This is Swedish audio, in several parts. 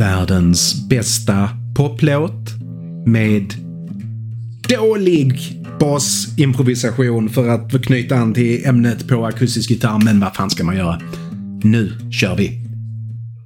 världens bästa poplåt med dålig basimprovisation för att knyta an till ämnet på akustisk gitarr, men vad fan ska man göra? Nu kör vi!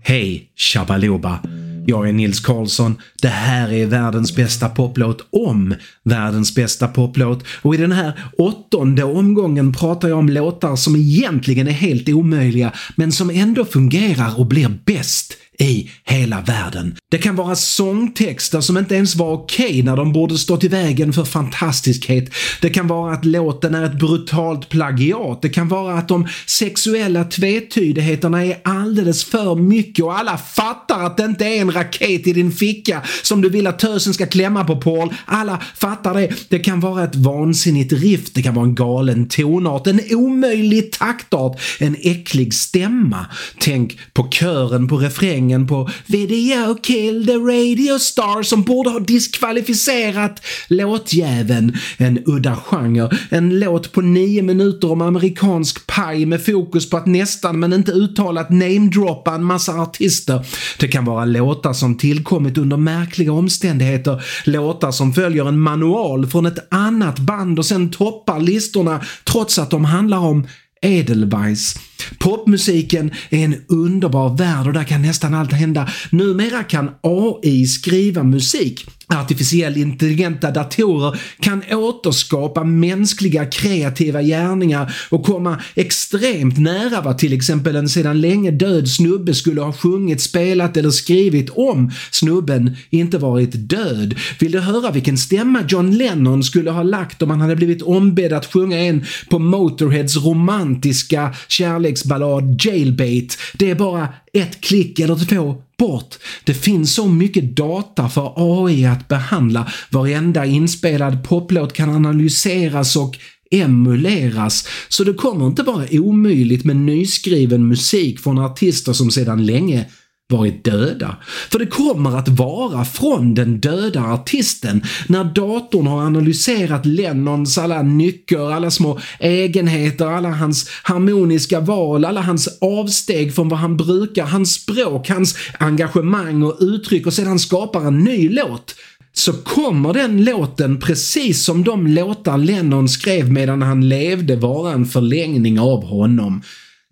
Hej Shabaloba! Jag är Nils Karlsson. Det här är världens bästa poplåt om världens bästa poplåt och i den här åttonde omgången pratar jag om låtar som egentligen är helt omöjliga men som ändå fungerar och blir bäst i hela världen. Det kan vara sångtexter som inte ens var okej okay när de borde stått i vägen för fantastiskhet. Det kan vara att låten är ett brutalt plagiat. Det kan vara att de sexuella tvetydigheterna är alldeles för mycket och alla fattar att det inte är en raket i din ficka som du vill att tösen ska klämma på Paul. Alla fattar det. Det kan vara ett vansinnigt riff, det kan vara en galen tonart, en omöjlig taktart, en äcklig stämma. Tänk på kören på refrängen refrängen på “Video kill the radio star” som borde ha diskvalificerat låtjäveln. En udda genre, en låt på nio minuter om amerikansk paj med fokus på att nästan men inte uttalat namedroppa en massa artister. Det kan vara låtar som tillkommit under märkliga omständigheter, låtar som följer en manual från ett annat band och sen toppar listorna trots att de handlar om Edelweiss. Popmusiken är en underbar värld och där kan nästan allt hända. Numera kan AI skriva musik Artificiell intelligenta datorer kan återskapa mänskliga kreativa gärningar och komma extremt nära vad till exempel en sedan länge död snubbe skulle ha sjungit, spelat eller skrivit om snubben inte varit död. Vill du höra vilken stämma John Lennon skulle ha lagt om han hade blivit ombedd att sjunga en på Motorheads romantiska kärleksballad Jailbait? Det är bara ett klick eller två bort. Det finns så mycket data för AI att behandla. Varenda inspelad poplåt kan analyseras och emuleras, så det kommer inte vara omöjligt med nyskriven musik från artister som sedan länge varit döda. För det kommer att vara från den döda artisten när datorn har analyserat Lennons alla nycker, alla små egenheter, alla hans harmoniska val, alla hans avsteg från vad han brukar, hans språk, hans engagemang och uttryck och sedan skapar en ny låt så kommer den låten, precis som de låtar Lennon skrev medan han levde, vara en förlängning av honom.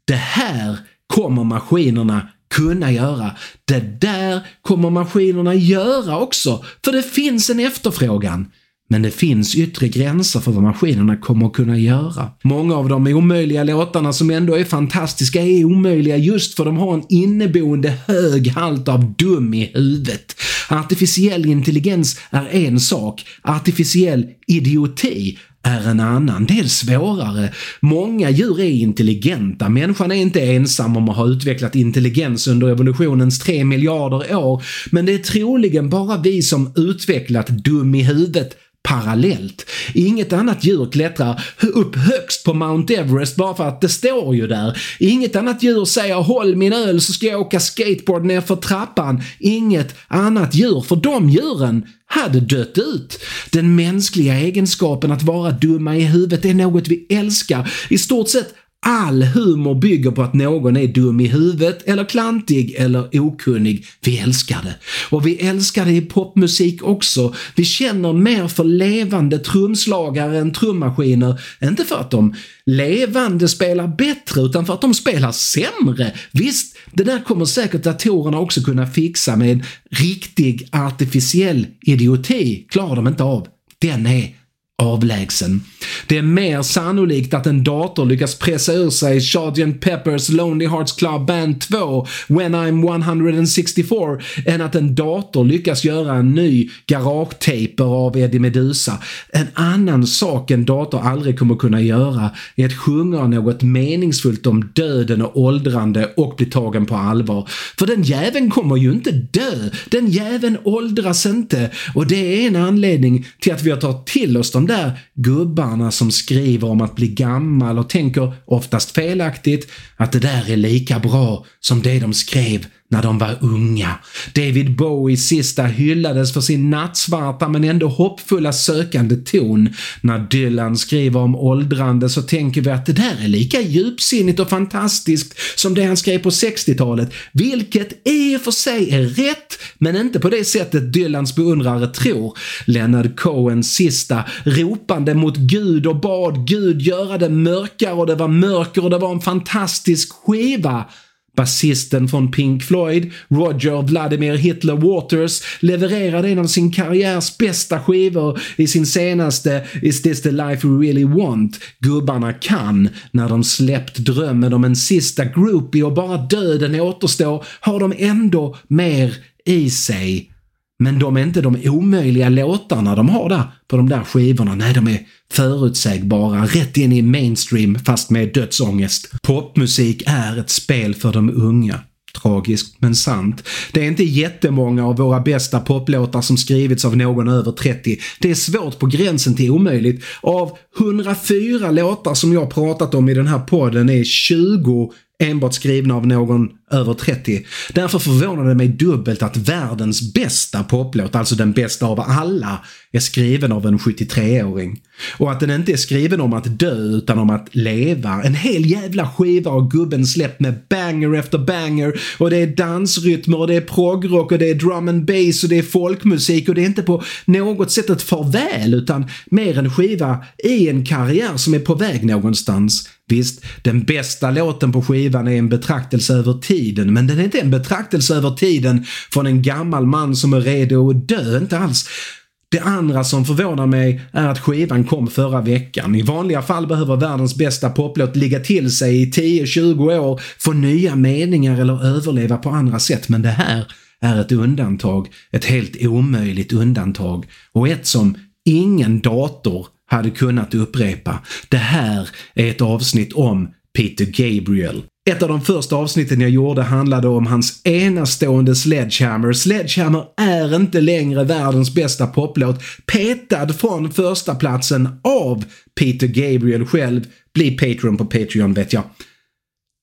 Det här kommer maskinerna kunna göra. Det där kommer maskinerna göra också, för det finns en efterfrågan. Men det finns yttre gränser för vad maskinerna kommer att kunna göra. Många av de omöjliga låtarna som ändå är fantastiska är omöjliga just för de har en inneboende hög halt av dum i huvudet. Artificiell intelligens är en sak, artificiell idioti är en annan. Det är svårare. Många djur är intelligenta. Människan är inte ensam om att ha utvecklat intelligens under evolutionens tre miljarder år, men det är troligen bara vi som utvecklat dum i huvudet parallellt. Inget annat djur klättrar upp högst på Mount Everest bara för att det står ju där. Inget annat djur säger “håll min öl så ska jag åka skateboard ner för trappan”. Inget annat djur, för de djuren hade dött ut. Den mänskliga egenskapen att vara dumma i huvudet är något vi älskar. I stort sett All humor bygger på att någon är dum i huvudet eller klantig eller okunnig. Vi älskar det. Och vi älskar det i popmusik också. Vi känner mer för levande trumslagare än trummaskiner. Inte för att de levande spelar bättre utan för att de spelar sämre. Visst, det där kommer säkert datorerna också kunna fixa med riktig artificiell idioti. Klarar de inte av. Den är avlägsen. Det är mer sannolikt att en dator lyckas pressa ur sig Sgt. Peppers Lonely Hearts Club Band 2 When I'm 164 än att en dator lyckas göra en ny garagetaper av Eddie Medusa. En annan sak en dator aldrig kommer kunna göra är att sjunga något meningsfullt om döden och åldrande och bli tagen på allvar. För den jäveln kommer ju inte dö. Den jäveln åldras inte och det är en anledning till att vi har tagit till oss de där gubbarna som skriver om att bli gammal och tänker, oftast felaktigt, att det där är lika bra som det de skrev när de var unga. David Bowies sista hyllades för sin nattsvarta men ändå hoppfulla sökande ton. När Dylan skriver om åldrande så tänker vi att det där är lika djupsinnigt och fantastiskt som det han skrev på 60-talet, vilket i och för sig är rätt, men inte på det sättet Dylans beundrare tror. Leonard Cohens sista ropande mot Gud och bad Gud göra det mörkare och det var mörker och det var en fantastisk skiva Basisten från Pink Floyd, Roger Vladimir Hitler Waters, levererade en av sin karriärs bästa skivor i sin senaste Is this the life we really want? Gubbarna kan, när de släppt drömmen om en sista groupie och bara döden återstår, har de ändå mer i sig men de är inte de omöjliga låtarna de har där på de där skivorna. Nej, de är förutsägbara, rätt in i mainstream fast med dödsångest. Popmusik är ett spel för de unga. Tragiskt men sant. Det är inte jättemånga av våra bästa poplåtar som skrivits av någon över 30. Det är svårt på gränsen till omöjligt. Av 104 låtar som jag pratat om i den här podden är 20 enbart skrivna av någon över 30. Därför förvånar det mig dubbelt att världens bästa poplåt, alltså den bästa av alla, är skriven av en 73-åring. Och att den inte är skriven om att dö utan om att leva. En hel jävla skiva har gubben släppt med banger efter banger och det är dansrytmer och det är progrock och det är drum and bass och det är folkmusik och det är inte på något sätt ett farväl utan mer en skiva i en karriär som är på väg någonstans. Visst, den bästa låten på skivan är en betraktelse över tid tiden, men den är inte en betraktelse över tiden från en gammal man som är redo att dö, inte alls. Det andra som förvånar mig är att skivan kom förra veckan. I vanliga fall behöver världens bästa poplåt ligga till sig i 10-20 år, få nya meningar eller överleva på andra sätt, men det här är ett undantag. Ett helt omöjligt undantag. Och ett som ingen dator hade kunnat upprepa. Det här är ett avsnitt om Peter Gabriel. Ett av de första avsnitten jag gjorde handlade om hans enastående Sledgehammer. Sledgehammer är inte längre världens bästa poplåt. Petad från första platsen av Peter Gabriel själv. Bli Patreon på Patreon vet jag.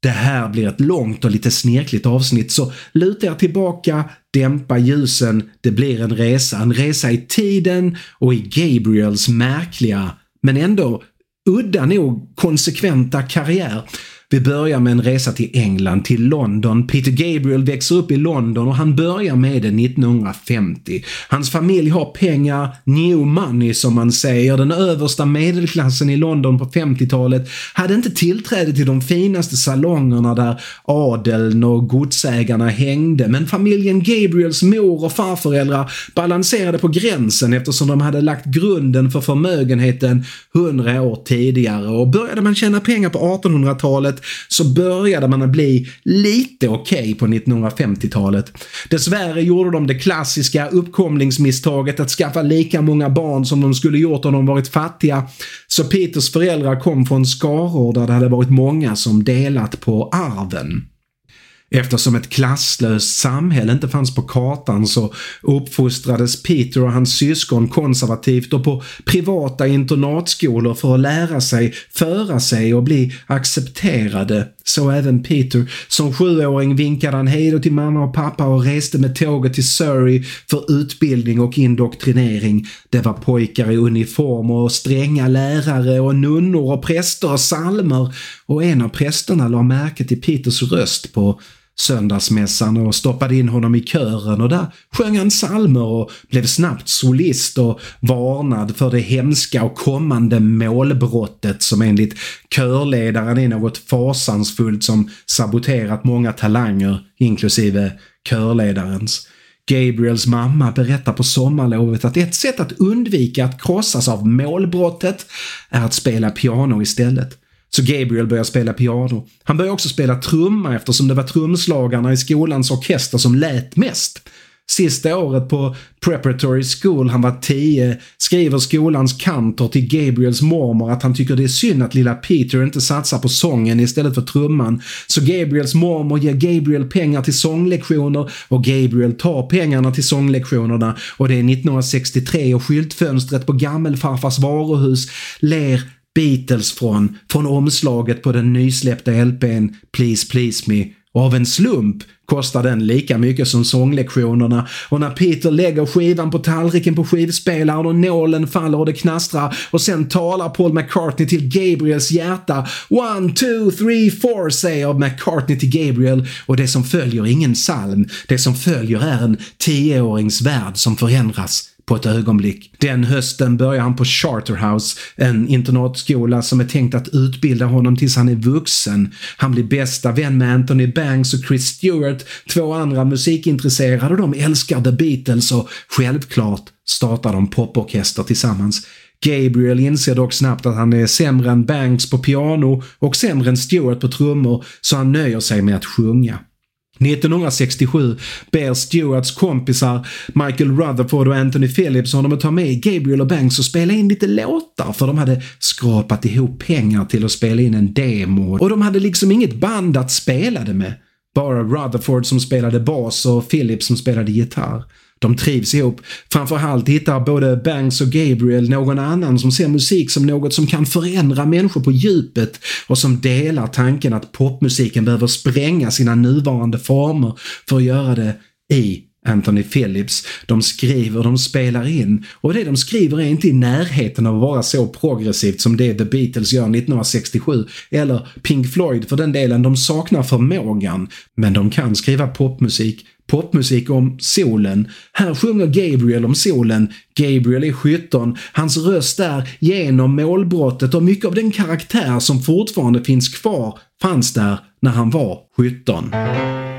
Det här blir ett långt och lite snirkligt avsnitt så luta er tillbaka, dämpa ljusen, det blir en resa. En resa i tiden och i Gabriels märkliga men ändå udda nog konsekventa karriär. Vi börjar med en resa till England, till London. Peter Gabriel växer upp i London och han börjar med det 1950. Hans familj har pengar, new money som man säger. Den översta medelklassen i London på 50-talet hade inte tillträde till de finaste salongerna där adeln och godsägarna hängde. Men familjen Gabriels mor och farföräldrar balanserade på gränsen eftersom de hade lagt grunden för förmögenheten hundra år tidigare och började man tjäna pengar på 1800-talet så började man bli lite okej okay på 1950-talet. Dessvärre gjorde de det klassiska uppkomlingsmisstaget att skaffa lika många barn som de skulle gjort om de varit fattiga. Så Peters föräldrar kom från skaror där det hade varit många som delat på arven. Eftersom ett klasslöst samhälle inte fanns på kartan så uppfostrades Peter och hans syskon konservativt och på privata internatskolor för att lära sig föra sig och bli accepterade. Så även Peter. Som sjuåring vinkade han hejdå till mamma och pappa och reste med tåget till Surrey för utbildning och indoktrinering. Det var pojkar i uniform och stränga lärare och nunnor och präster och salmer och en av prästerna la märke till Peters röst på söndagsmässan och stoppade in honom i kören och där sjöng han psalmer och blev snabbt solist och varnad för det hemska och kommande målbrottet som enligt körledaren är något fasansfullt som saboterat många talanger, inklusive körledarens. Gabriels mamma berättar på sommarlovet att ett sätt att undvika att krossas av målbrottet är att spela piano istället. Så Gabriel börjar spela piano. Han börjar också spela trumma eftersom det var trumslagarna i skolans orkester som lät mest. Sista året på preparatory school, han var 10, skriver skolans kantor till Gabriels mormor att han tycker det är synd att lilla Peter inte satsar på sången istället för trumman. Så Gabriels mormor ger Gabriel pengar till sånglektioner och Gabriel tar pengarna till sånglektionerna och det är 1963 och skyltfönstret på gammelfarfars varuhus ler Beatles från, från omslaget på den nysläppta LPn Please Please Me Och av en slump kostar den lika mycket som sånglektionerna och när Peter lägger skivan på tallriken på skivspelaren och nålen faller och det knastrar och sen talar Paul McCartney till Gabriels hjärta. One, two, three, four säger McCartney till Gabriel och det som följer är ingen psalm. Det som följer är en tioårings värld som förändras på ett ögonblick. Den hösten börjar han på Charterhouse, en internatskola som är tänkt att utbilda honom tills han är vuxen. Han blir bästa vän med Anthony Banks och Chris Stewart, två andra musikintresserade och de älskar The Beatles och självklart startar de poporkester tillsammans. Gabriel inser dock snabbt att han är sämre än Banks på piano och sämre än Stewart på trummor så han nöjer sig med att sjunga. 1967 ber Stewarts kompisar Michael Rutherford och Anthony Phillips honom att ta med Gabriel och Banks och spela in lite låtar för de hade skrapat ihop pengar till att spela in en demo och de hade liksom inget band att spela det med. Bara Rutherford som spelade bas och Phillips som spelade gitarr. De trivs ihop. Framförallt hittar både Banks och Gabriel någon annan som ser musik som något som kan förändra människor på djupet och som delar tanken att popmusiken behöver spränga sina nuvarande former för att göra det i Anthony Phillips. De skriver, de spelar in och det de skriver är inte i närheten av att vara så progressivt som det The Beatles gör 1967 eller Pink Floyd för den delen. De saknar förmågan men de kan skriva popmusik popmusik om solen. Här sjunger Gabriel om solen. Gabriel är skytton. Hans röst är genom målbrottet och mycket av den karaktär som fortfarande finns kvar fanns där när han var 17.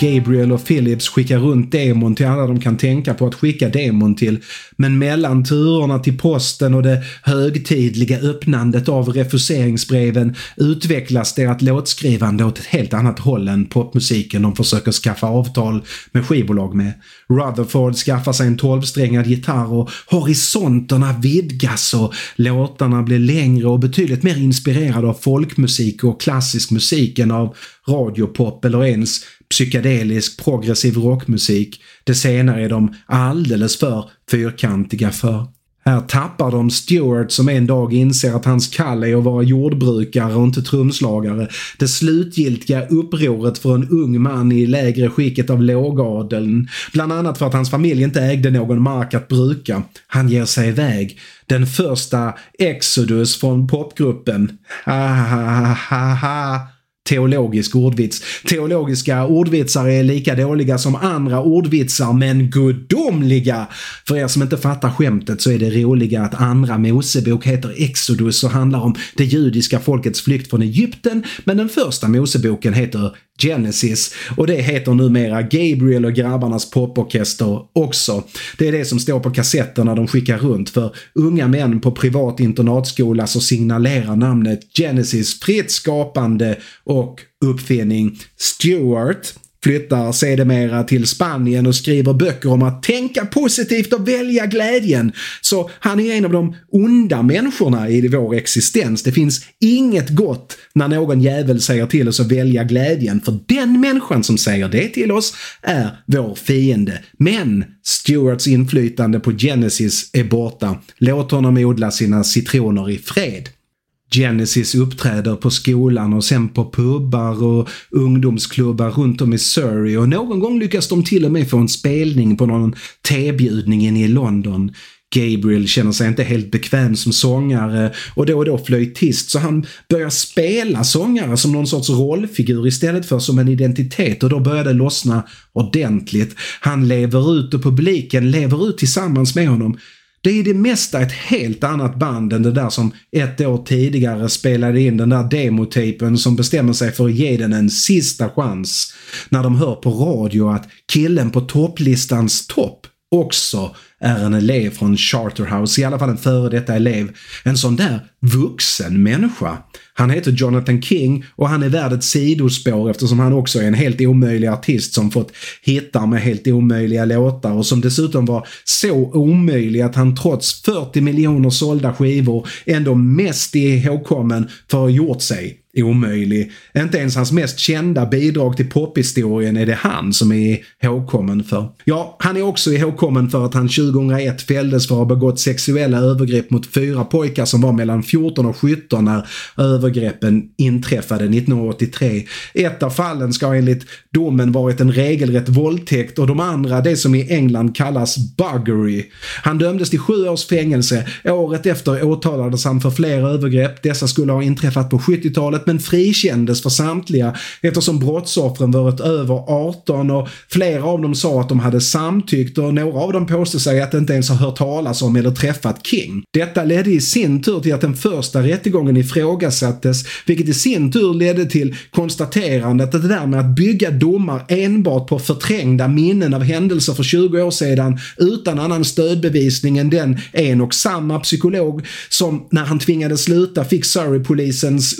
Gabriel och Philips skickar runt demon till alla de kan tänka på att skicka demon till. Men mellan turerna till posten och det högtidliga öppnandet av refuseringsbreven utvecklas deras låtskrivande åt ett helt annat håll än popmusiken de försöker skaffa avtal med skivbolag med. Rutherford skaffar sig en tolvsträngad gitarr och horisonterna vidgas och låtarna blir längre och betydligt mer inspirerade av folkmusik och klassisk musik än av radiopop eller ens psykedelisk progressiv rockmusik. Det senare är de alldeles för fyrkantiga för. Här tappar de Stewart som en dag inser att hans kall är att vara jordbrukare och inte trumslagare. Det slutgiltiga upproret för en ung man i lägre skicket av lågadeln. Bland annat för att hans familj inte ägde någon mark att bruka. Han ger sig iväg. Den första Exodus från popgruppen. Ah, ha ha ha ha teologisk ordvits. Teologiska ordvitsar är lika dåliga som andra ordvitsar, men gudomliga! För er som inte fattar skämtet så är det roliga att andra Mosebok heter Exodus och handlar om det judiska folkets flykt från Egypten, men den första Moseboken heter Genesis och det heter numera Gabriel och grabbarnas poporkester också. Det är det som står på kassetterna de skickar runt för unga män på privat internatskola så signalerar namnet Genesis fritt skapande och uppfinning. Stewart flyttar sedermera till Spanien och skriver böcker om att tänka positivt och välja glädjen. Så han är en av de onda människorna i vår existens. Det finns inget gott när någon jävel säger till oss att välja glädjen, för den människan som säger det till oss är vår fiende. Men Stuarts inflytande på Genesis är borta. Låt honom odla sina citroner i fred. Genesis uppträder på skolan och sen på pubbar och ungdomsklubbar runt om i Surrey och någon gång lyckas de till och med få en spelning på någon tebjudning inne i London. Gabriel känner sig inte helt bekväm som sångare och då och då flöjtist så han börjar spela sångare som någon sorts rollfigur istället för som en identitet och då börjar det lossna ordentligt. Han lever ut och publiken lever ut tillsammans med honom. Det är i det mesta ett helt annat band än det där som ett år tidigare spelade in den där demotypen som bestämmer sig för att ge den en sista chans. När de hör på radio att killen på topplistans topp också är en elev från Charterhouse, i alla fall en före detta elev. En sån där vuxen människa. Han heter Jonathan King och han är värd ett sidospår eftersom han också är en helt omöjlig artist som fått hittar med helt omöjliga låtar och som dessutom var så omöjlig att han trots 40 miljoner sålda skivor ändå mest är ihågkommen för att ha gjort sig omöjlig. Inte ens hans mest kända bidrag till pophistorien är det han som är ihågkommen för. Ja, han är också ihågkommen för att han 2001 fälldes för att ha begått sexuella övergrepp mot fyra pojkar som var mellan 14 och 17 när övergreppen inträffade 1983. Ett av fallen ska enligt domen varit en regelrätt våldtäkt och de andra det som i England kallas buggery. Han dömdes till sju års fängelse. Året efter åtalades han för fler övergrepp. Dessa skulle ha inträffat på 70-talet men frikändes för samtliga eftersom brottsoffren varit över 18 och flera av dem sa att de hade samtyckt och några av dem påstod sig att inte ens ha hört talas om eller träffat King. Detta ledde i sin tur till att den första rättegången ifrågasattes vilket i sin tur ledde till konstaterandet att det där med att bygga domar enbart på förträngda minnen av händelser för 20 år sedan utan annan stödbevisning än den en och samma psykolog som när han tvingades sluta fick Surrey-polisens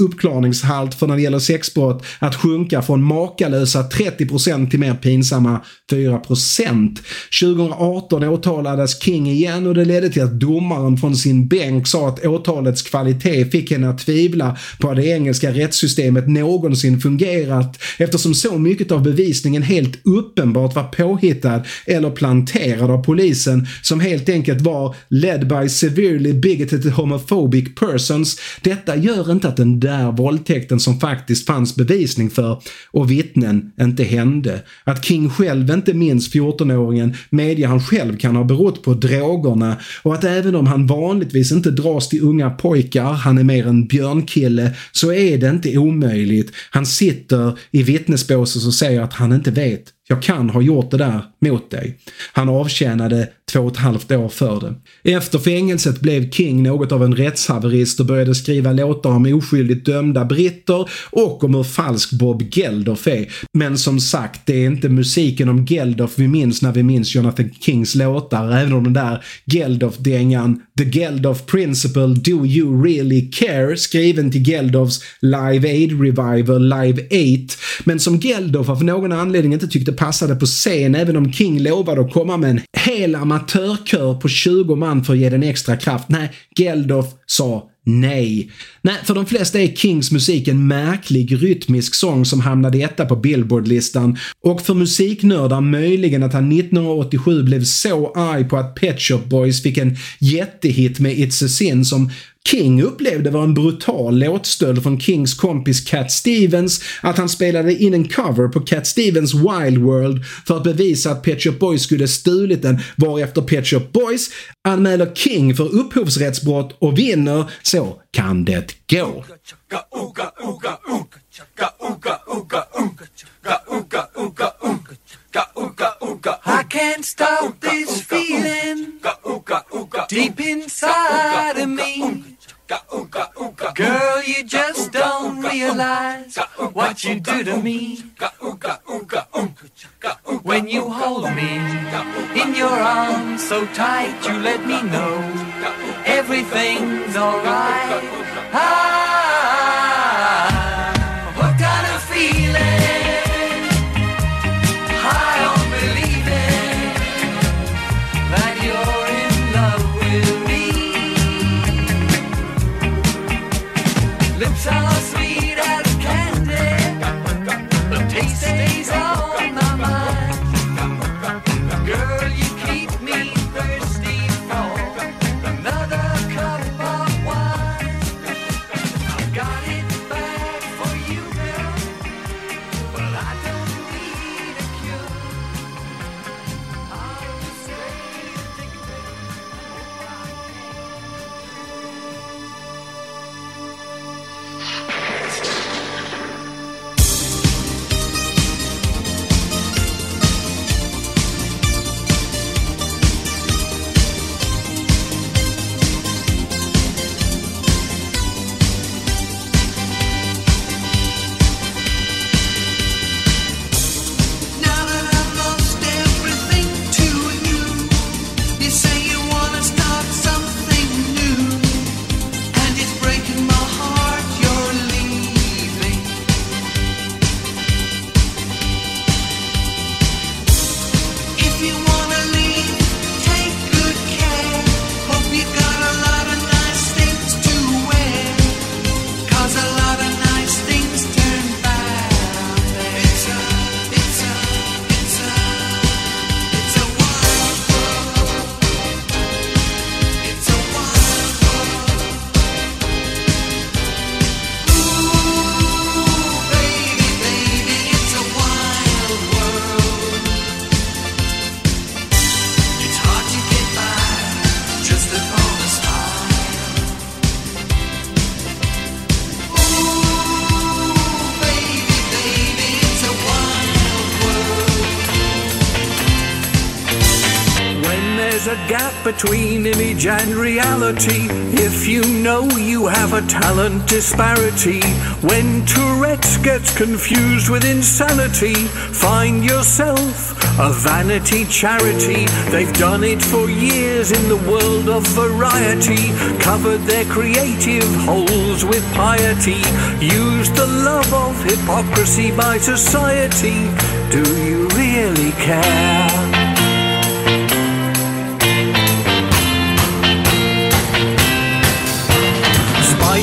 uppklarningshalt för när det gäller sexbrott att sjunka från makalösa 30% till mer pinsamma 4%. 2018 åtalades King igen och det ledde till att domaren från sin bänk sa att åtalets kvalitet fick henne att tvivla på att det engelska rättssystemet någonsin fungerat eftersom så mycket av bevisningen helt uppenbart var påhittad eller planterad av polisen som helt enkelt var led by severely bigoted homophobic persons. Detta gör inte att den där våldtäkten som faktiskt fanns bevisning för och vittnen inte hände. Att King själv inte minns 14-åringen medger han själv kan ha berott på drogerna och att även om han vanligtvis inte dras till unga pojkar, han är mer en björnkille, så är det inte omöjligt. Han sitter i vittnesbåset och säger att han inte vet jag kan ha gjort det där mot dig. Han avtjänade två och ett halvt år för det. Efter fängelset blev King något av en rättshaverist och började skriva låtar om oskyldigt dömda britter och om hur falsk Bob Geldof är. Men som sagt, det är inte musiken om Geldof vi minns när vi minns Jonathan Kings låtar, även om den där Geldof-dängan The Geldof Principle Do You Really Care skriven till Geldofs Live Aid Revival Live 8 men som Geldof av någon anledning inte tyckte passade på scen även om King lovade att komma med en hel amatörkör på 20 man för att ge den extra kraft. Nej, Geldof sa Nej. Nej, för de flesta är Kings musik en märklig rytmisk sång som hamnade etta på Billboard-listan och för musiknördar möjligen att han 1987 blev så arg på att Pet Shop Boys fick en jättehit med It's a Sin som King upplevde var en brutal låtstöld från Kings kompis Cat Stevens, att han spelade in en cover på Cat Stevens Wild World för att bevisa att Pet Shop Boys skulle stulit den, varefter Pet Shop Boys anmäler King för upphovsrättsbrott och vinner. Så kan det gå. I can't stop this feeling. Deep inside of me. Girl, you just don't realize what you do to me. When you hold me in your arms so tight, you let me know everything's alright. Between image and reality, if you know you have a talent disparity, when Tourette's gets confused with insanity, find yourself a vanity charity. They've done it for years in the world of variety, covered their creative holes with piety, used the love of hypocrisy by society. Do you really care?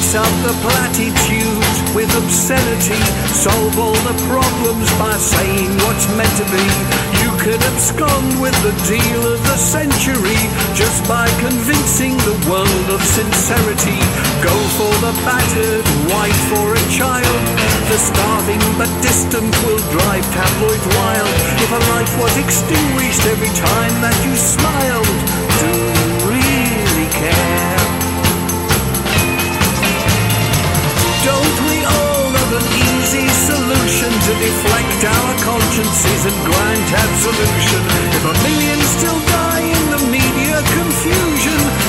Spice up the platitudes with obscenity. Solve all the problems by saying what's meant to be. You can abscond with the deal of the century just by convincing the world of sincerity. Go for the battered, wife for a child. The starving but distant will drive tabloid wild. If a life was extinguished every time that you smiled, deflect our consciences and grant absolution? If a million still die in the media confusion,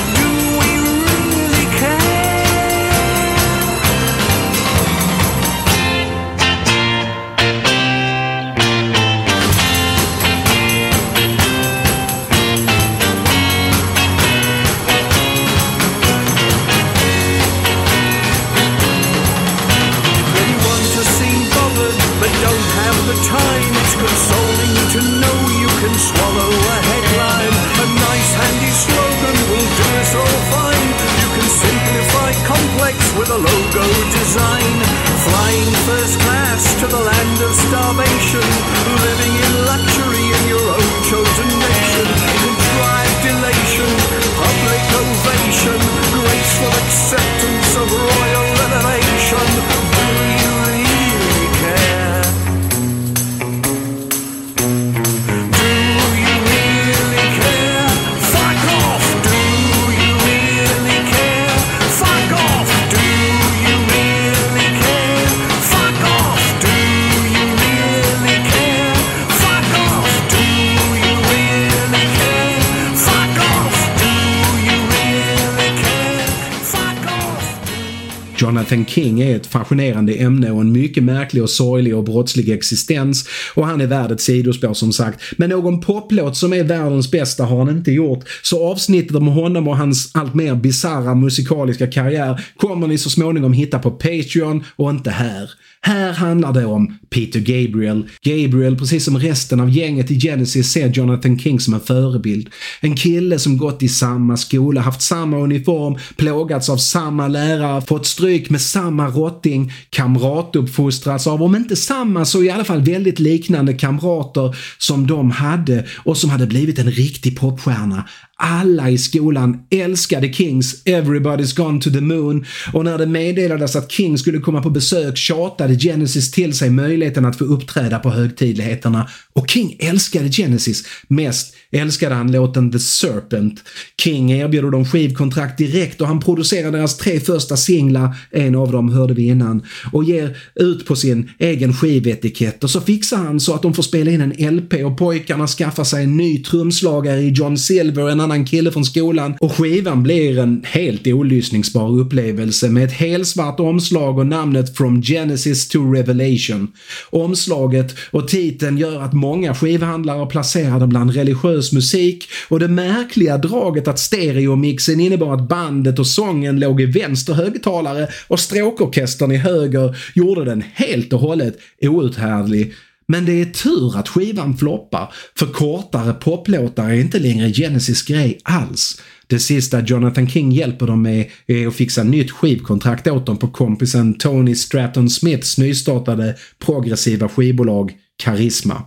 Stephen King är ett fascinerande ämne och en mycket märklig och sorglig och brottslig existens och han är värd ett sidospår som sagt. Men någon poplåt som är världens bästa har han inte gjort så avsnittet om honom och hans allt mer bisarra musikaliska karriär kommer ni så småningom hitta på Patreon och inte här. Här handlar det om Peter Gabriel. Gabriel, precis som resten av gänget i Genesis, ser Jonathan King som en förebild. En kille som gått i samma skola, haft samma uniform, plågats av samma lärare, fått stryk med samma rotting, kamratuppfostrats av, om inte samma så i alla fall väldigt liknande kamrater som de hade och som hade blivit en riktig popstjärna. Alla i skolan älskade Kings “Everybody's gone to the moon” och när det meddelades att King skulle komma på besök tjatade Genesis till sig möjligheten att få uppträda på högtidligheterna. Och King älskade Genesis. Mest älskade han låten The Serpent. King erbjuder dem skivkontrakt direkt och han producerar deras tre första singlar, en av dem hörde vi innan, och ger ut på sin egen skivetikett. Och så fixar han så att de får spela in en LP och pojkarna skaffar sig en ny trumslagare i John Silver, en annan kille från skolan och skivan blir en helt olyssningsbar upplevelse med ett helsvart omslag och namnet From Genesis to Revelation. Omslaget och titeln gör att många skivhandlare placerar den bland religiös musik och det märkliga draget att stereomixen innebar att bandet och sången låg i vänster högtalare och stråkorkestern i höger gjorde den helt och hållet outhärdlig. Men det är tur att skivan floppar, för kortare poplåtar är inte längre Genesis grej alls. Det sista Jonathan King hjälper dem med är att fixa nytt skivkontrakt åt dem på kompisen Tony Stratton Smiths nystartade progressiva skivbolag Karisma.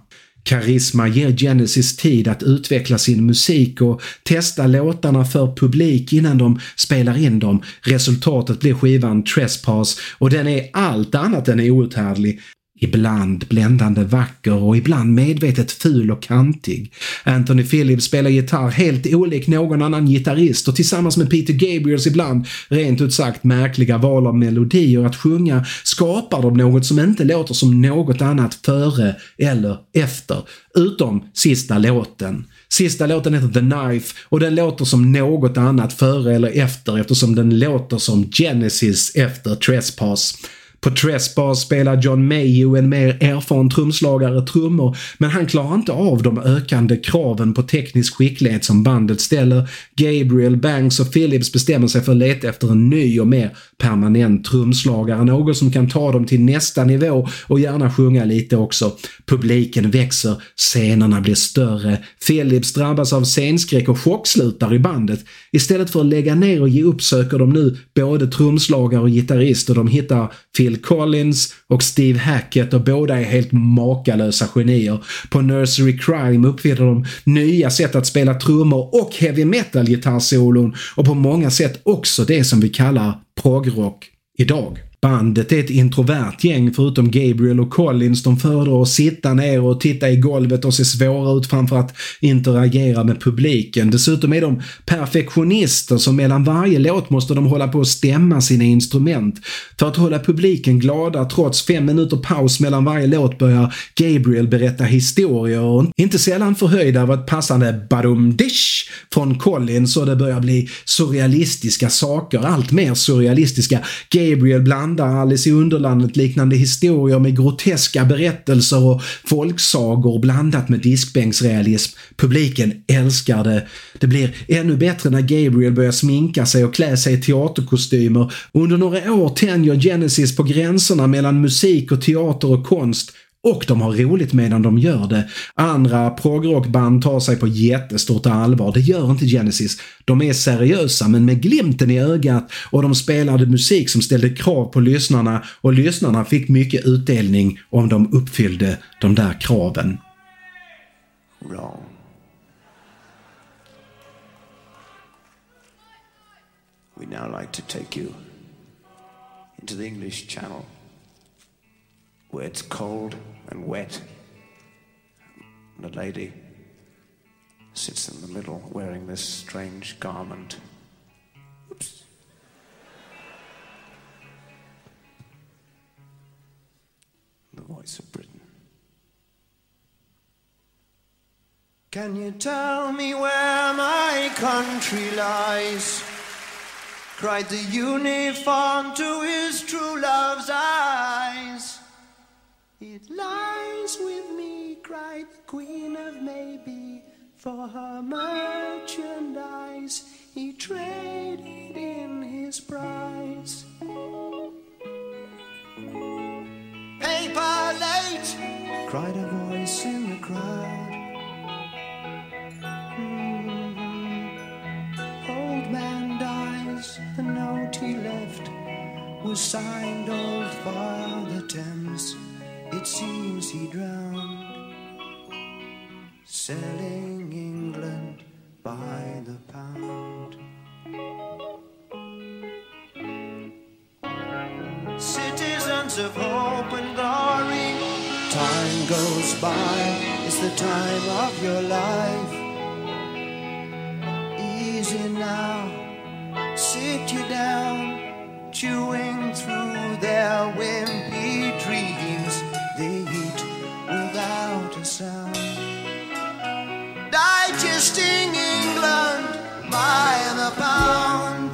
Karisma ger Genesis tid att utveckla sin musik och testa låtarna för publik innan de spelar in dem. Resultatet blir skivan Trespass och den är allt annat än outhärdlig. Ibland bländande vacker och ibland medvetet ful och kantig. Anthony Phillips spelar gitarr helt olik någon annan gitarrist och tillsammans med Peter Gabriels ibland rent ut sagt märkliga val av melodier att sjunga skapar de något som inte låter som något annat före eller efter. Utom sista låten. Sista låten heter The Knife och den låter som något annat före eller efter eftersom den låter som Genesis efter Trespass. På Trespass spelar John Mayhew en mer erfaren trumslagare trummor men han klarar inte av de ökande kraven på teknisk skicklighet som bandet ställer. Gabriel, Banks och Phillips bestämmer sig för att leta efter en ny och mer permanent trumslagare, någon som kan ta dem till nästa nivå och gärna sjunga lite också. Publiken växer, scenerna blir större, Phillips drabbas av scenskräck och chockslutar i bandet. Istället för att lägga ner och ge upp söker de nu både trumslagare och gitarrist och de hittar Phil Collins och Steve Hackett och båda är helt makalösa genier. På Nursery Crime uppfinner de nya sätt att spela trummor och heavy metal gitarrsolon och på många sätt också det som vi kallar progrock idag. Bandet är ett introvert gäng förutom Gabriel och Collins. De föredrar att sitta ner och titta i golvet och se svåra ut framför att interagera med publiken. Dessutom är de perfektionister så mellan varje låt måste de hålla på att stämma sina instrument. För att hålla publiken glada trots fem minuter paus mellan varje låt börjar Gabriel berätta historier och inte sällan förhöjda av ett passande badum-dish från Collins och det börjar bli surrealistiska saker, allt mer surrealistiska. Gabriel blandar Alice i Underlandet liknande historier med groteska berättelser och folksagor blandat med diskbänksrealism. Publiken älskar det. Det blir ännu bättre när Gabriel börjar sminka sig och klä sig i teaterkostymer. Under några år tänjer Genesis på gränserna mellan musik och teater och konst och de har roligt medan de gör det. Andra progrockband tar sig på jättestort allvar. Det gör inte Genesis. De är seriösa men med glimten i ögat och de spelade musik som ställde krav på lyssnarna och lyssnarna fick mycket utdelning om de uppfyllde de där kraven. Wrong. We now like to take you into the English Channel, where it's cold and wet. And a lady sits in the middle wearing this strange garment. Oops. The voice of Britain. Can you tell me where my country lies? cried the uniform to his true love's eyes. It lies with me, cried the Queen of Maybe, for her merchandise he traded in his prize. Paper late, cried a voice in the crowd. Mhm. Old man dies, the note he left was signed Old Father Thames. It seems he drowned, selling England by the pound. Citizens of hope and glory, time goes by, it's the time of your life. Easy now, sit you down, chewing through their wimpy sound, digesting England by the pound.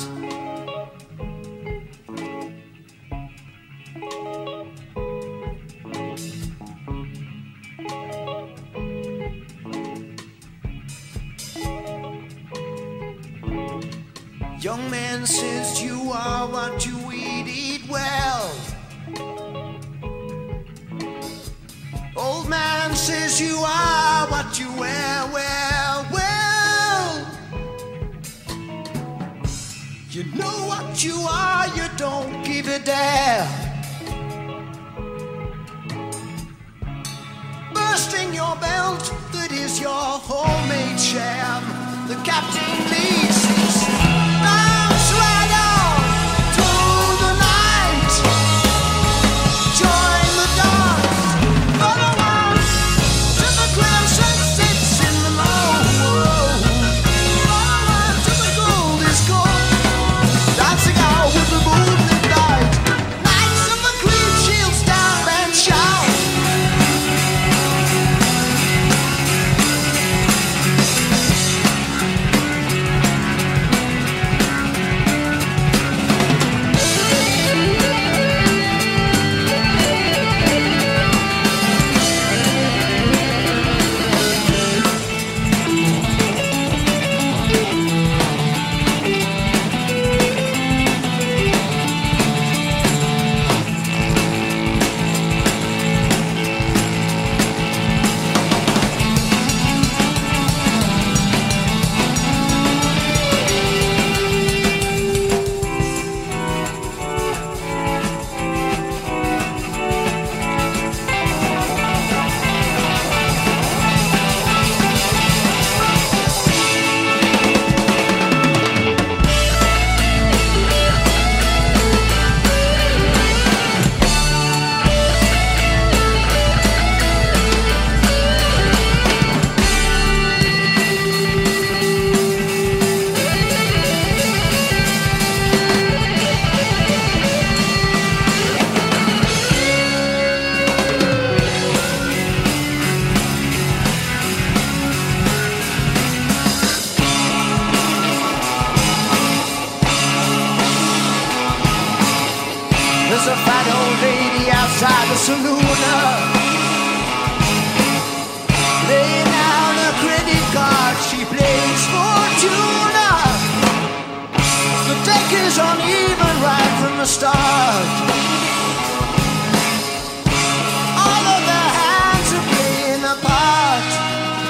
Young man says you are what you eat, eat well. Man says you are what you wear, well, well. You know what you are, you don't give a damn. Bursting your belt, that is your homemade sham. The captain leads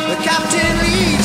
The captain leads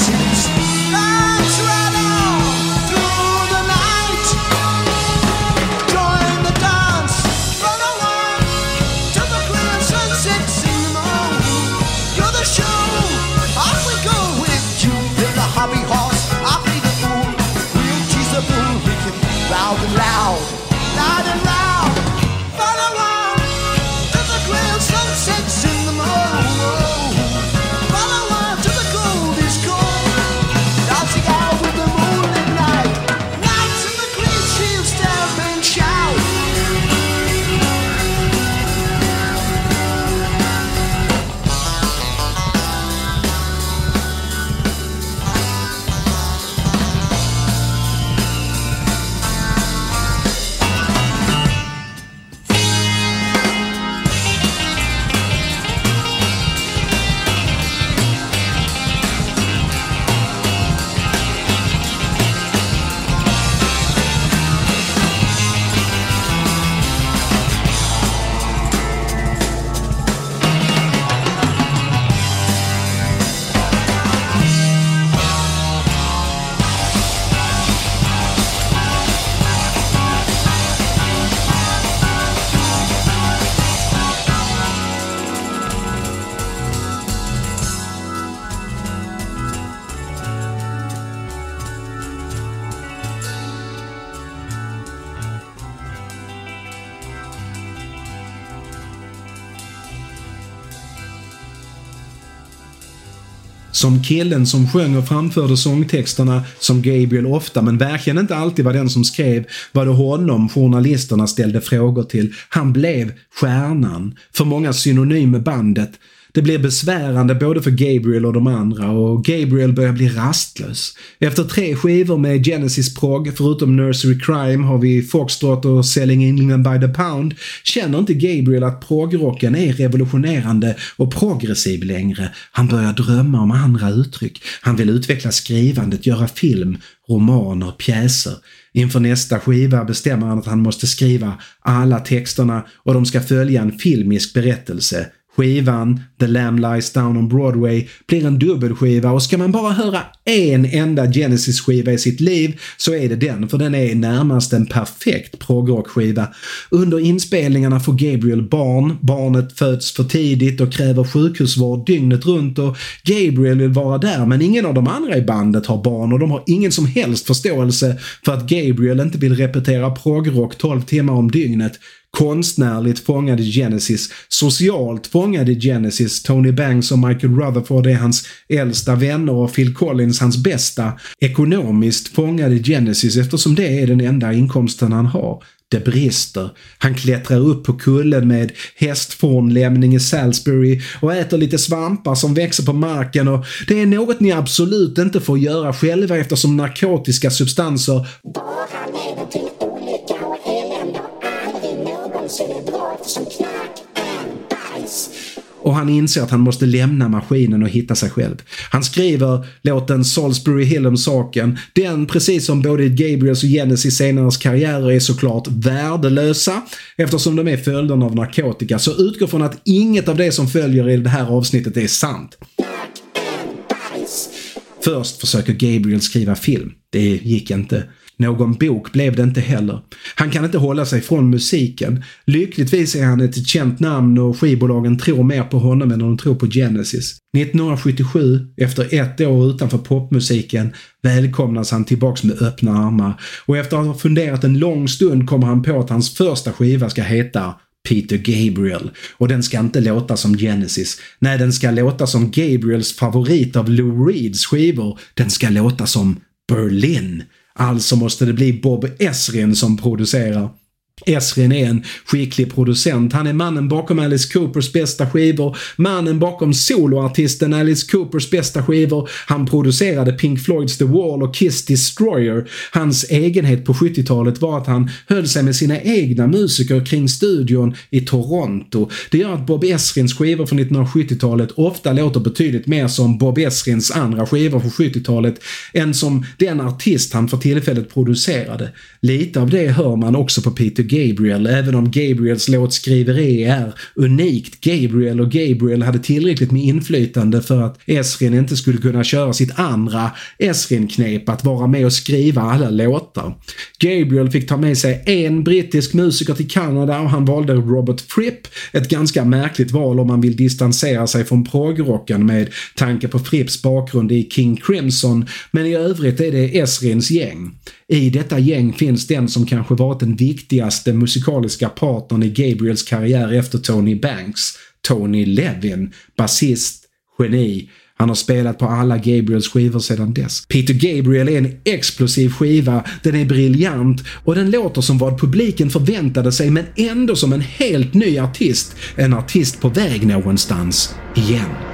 killen som sjöng och framförde sångtexterna som Gabriel ofta, men verkligen inte alltid var den som skrev, var det honom journalisterna ställde frågor till. Han blev stjärnan, för många synonym med bandet. Det blir besvärande både för Gabriel och de andra och Gabriel börjar bli rastlös. Efter tre skivor med Genesis prog, förutom Nursery Crime har vi Foxtrot och Selling England by the Pound, känner inte Gabriel att progrocken är revolutionerande och progressiv längre. Han börjar drömma om andra uttryck. Han vill utveckla skrivandet, göra film, romaner, pjäser. Inför nästa skiva bestämmer han att han måste skriva alla texterna och de ska följa en filmisk berättelse. Skivan The Lamb Lies Down on Broadway blir en dubbelskiva och ska man bara höra en enda Genesis-skiva i sitt liv så är det den, för den är närmast en perfekt progrockskiva. Under inspelningarna får Gabriel barn, barnet föds för tidigt och kräver sjukhusvård dygnet runt och Gabriel vill vara där men ingen av de andra i bandet har barn och de har ingen som helst förståelse för att Gabriel inte vill repetera progrock 12 timmar om dygnet konstnärligt fångade Genesis, socialt fångade Genesis. Tony Banks och Michael Rutherford är hans äldsta vänner och Phil Collins hans bästa. Ekonomiskt fångade Genesis eftersom det är den enda inkomsten han har. Det brister. Han klättrar upp på kullen med hästfornlämning i Salisbury och äter lite svampar som växer på marken och det är något ni absolut inte får göra själva eftersom narkotiska substanser bara leder till och han inser att han måste lämna maskinen och hitta sig själv. Han skriver låten Salisbury Hill om saken. Den, precis som både Gabriels och Genesis senares karriärer, är såklart värdelösa eftersom de är följderna av narkotika. Så utgå från att inget av det som följer i det här avsnittet är sant. Först försöker Gabriel skriva film. Det gick inte. Någon bok blev det inte heller. Han kan inte hålla sig från musiken. Lyckligtvis är han ett känt namn och skivbolagen tror mer på honom än de tror på Genesis. 1977, efter ett år utanför popmusiken, välkomnas han tillbaks med öppna armar och efter att ha funderat en lång stund kommer han på att hans första skiva ska heta Peter Gabriel. Och den ska inte låta som Genesis. Nej, den ska låta som Gabriels favorit av Lou Reeds skivor. Den ska låta som Berlin. Alltså måste det bli Bob Esrin som producerar. Esrin är en skicklig producent. Han är mannen bakom Alice Coopers bästa skivor, mannen bakom soloartisten Alice Coopers bästa skivor. Han producerade Pink Floyds The Wall och Kiss Destroyer. Hans egenhet på 70-talet var att han höll sig med sina egna musiker kring studion i Toronto. Det gör att Bob Esrins skivor från 1970-talet ofta låter betydligt mer som Bob Esrins andra skivor från 70-talet än som den artist han för tillfället producerade. Lite av det hör man också på Peter Gabriel, även om Gabriels låtskriveri är unikt. Gabriel och Gabriel hade tillräckligt med inflytande för att Esrin inte skulle kunna köra sitt andra Esrin-knep att vara med och skriva alla låtar. Gabriel fick ta med sig en brittisk musiker till Kanada och han valde Robert Fripp. Ett ganska märkligt val om man vill distansera sig från progrocken med tanke på Fripps bakgrund i King Crimson, men i övrigt är det Esrins gäng. I detta gäng finns den som kanske varit den viktigaste musikaliska partnern i Gabriels karriär efter Tony Banks, Tony Levin, basist, geni. Han har spelat på alla Gabriels skivor sedan dess. Peter Gabriel är en explosiv skiva, den är briljant och den låter som vad publiken förväntade sig men ändå som en helt ny artist. En artist på väg någonstans. Igen.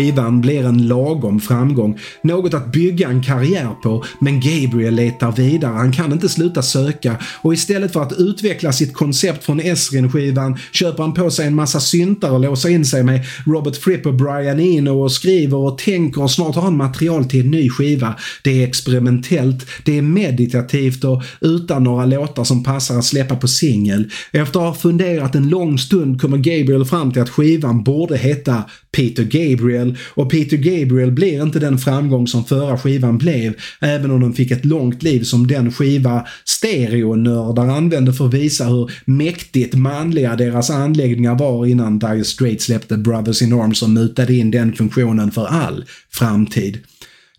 way Skivan blir en lagom framgång, något att bygga en karriär på, men Gabriel letar vidare. Han kan inte sluta söka och istället för att utveckla sitt koncept från Esrin-skivan köper han på sig en massa syntar och låser in sig med Robert Fripp och Brian Eno och skriver och tänker och snart har han material till en ny skiva. Det är experimentellt, det är meditativt och utan några låtar som passar att släppa på singel. Efter att ha funderat en lång stund kommer Gabriel fram till att skivan borde heta Peter Gabriel och Peter Gabriel blir inte den framgång som förra skivan blev, även om den fick ett långt liv som den skiva stereonördar använde för att visa hur mäktigt manliga deras anläggningar var innan Dire Straits släppte Brothers in Arms och mutade in den funktionen för all framtid.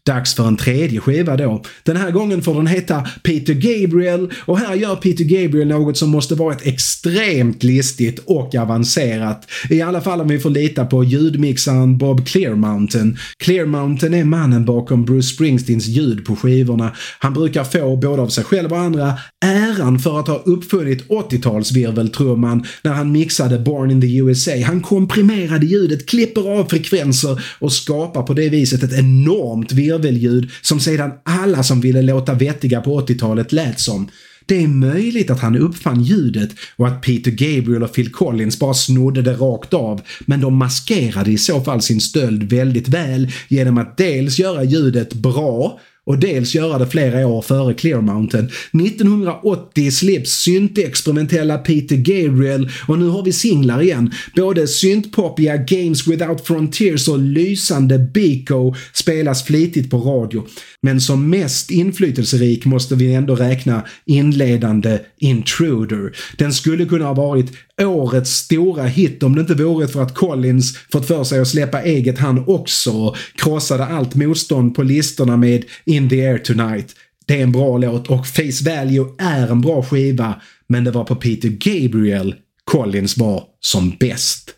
Dags för en tredje skiva då. Den här gången får den heta Peter Gabriel och här gör Peter Gabriel något som måste varit extremt listigt och avancerat. I alla fall om vi får lita på ljudmixaren Bob Clearmountain. Clearmountain är mannen bakom Bruce Springsteens ljud på skivorna. Han brukar få, både av sig själv och andra, äran för att ha uppfunnit 80-talsvirveltrumman när han mixade Born in the USA. Han komprimerade ljudet, klipper av frekvenser och skapar på det viset ett enormt virvelljud som sedan alla som ville låta vettiga på 80-talet lät som. Det är möjligt att han uppfann ljudet och att Peter Gabriel och Phil Collins bara snodde det rakt av, men de maskerade i så fall sin stöld väldigt väl genom att dels göra ljudet bra och dels göra det flera år före Clear Mountain. 1980 släpps syntexperimentella Peter Gabriel och nu har vi singlar igen. Både syntpoppiga Games Without Frontiers och lysande Biko spelas flitigt på radio. Men som mest inflytelserik måste vi ändå räkna inledande Intruder. Den skulle kunna ha varit årets stora hit om det inte vore för att Collins fått för sig att släppa eget han också och krossade allt motstånd på listorna med In the air tonight. Det är en bra låt och Face Value är en bra skiva men det var på Peter Gabriel Collins var som bäst.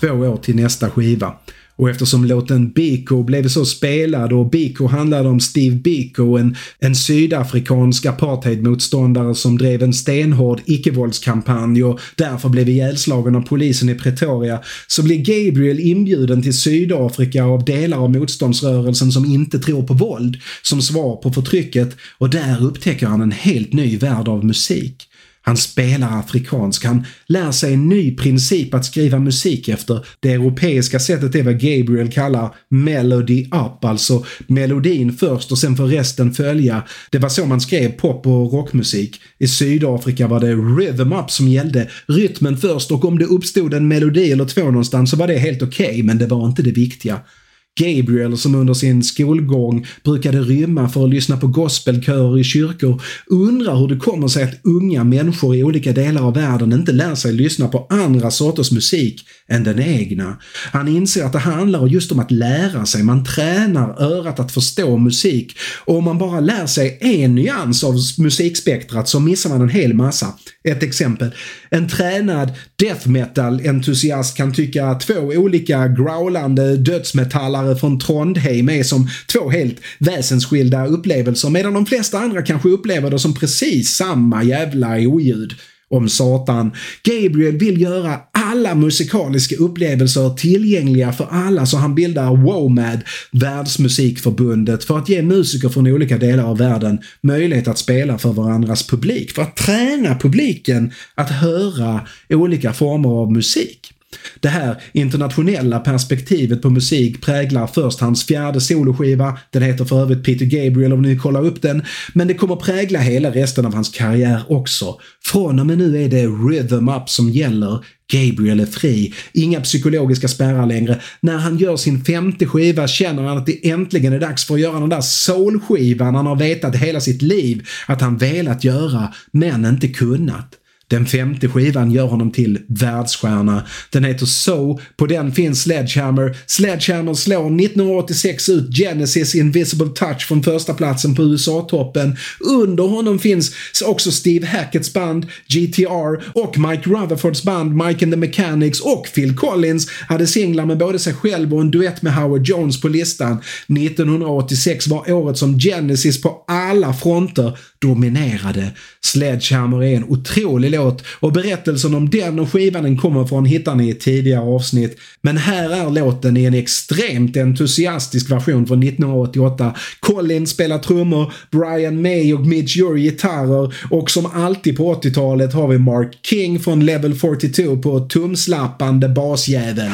Två år till nästa skiva. Och eftersom låten Biko blev så spelad och Biko handlade om Steve Biko, en, en sydafrikansk apartheidmotståndare som drev en stenhård icke-våldskampanj och därför blev ihjälslagen av polisen i Pretoria, så blir Gabriel inbjuden till Sydafrika av delar av motståndsrörelsen som inte tror på våld som svar på förtrycket och där upptäcker han en helt ny värld av musik. Han spelar afrikansk, han lär sig en ny princip att skriva musik efter. Det europeiska sättet är vad Gabriel kallar melody up, alltså melodin först och sen får resten följa. Det var så man skrev pop och rockmusik. I Sydafrika var det rhythm up som gällde, rytmen först och om det uppstod en melodi eller två någonstans så var det helt okej, okay, men det var inte det viktiga. Gabriel som under sin skolgång brukade rymma för att lyssna på gospelkörer i kyrkor undrar hur det kommer sig att unga människor i olika delar av världen inte lär sig lyssna på andra sorters musik än den egna. Han inser att det handlar just om att lära sig, man tränar örat att förstå musik och om man bara lär sig en nyans av musikspektrat så missar man en hel massa. Ett exempel. En tränad death metal-entusiast kan tycka att två olika growlande dödsmetallare från Trondheim är som två helt väsensskilda upplevelser medan de flesta andra kanske upplever det som precis samma jävla oljud om Satan. Gabriel vill göra alla musikaliska upplevelser tillgängliga för alla så han bildar WOMAD, Världsmusikförbundet, för att ge musiker från olika delar av världen möjlighet att spela för varandras publik, för att träna publiken att höra olika former av musik. Det här internationella perspektivet på musik präglar först hans fjärde soloskiva, den heter för övrigt Peter Gabriel om ni kollar upp den, men det kommer prägla hela resten av hans karriär också. Från och med nu är det rhythm up som gäller, Gabriel är fri, inga psykologiska spärrar längre. När han gör sin femte skiva känner han att det äntligen är dags för att göra den där soulskivan han har vetat hela sitt liv att han velat göra, men inte kunnat. Den femte skivan gör honom till världsstjärna. Den heter So, på den finns Sledgehammer. Sledgehammer slår 1986 ut Genesis Invisible Touch från första platsen på USA-toppen. Under honom finns också Steve Hacketts band GTR och Mike Rutherfords band Mike and the Mechanics och Phil Collins hade singlar med både sig själv och en duett med Howard Jones på listan. 1986 var året som Genesis på alla fronter dominerade. Sledgehammer är en otrolig låt och berättelsen om den och skivan den kommer från hittar ni i tidigare avsnitt. Men här är låten i en extremt entusiastisk version från 1988. Colin spelar trummor, Brian May och Mitch gör gitarrer och som alltid på 80-talet har vi Mark King från Level 42 på tumslappande basjävel.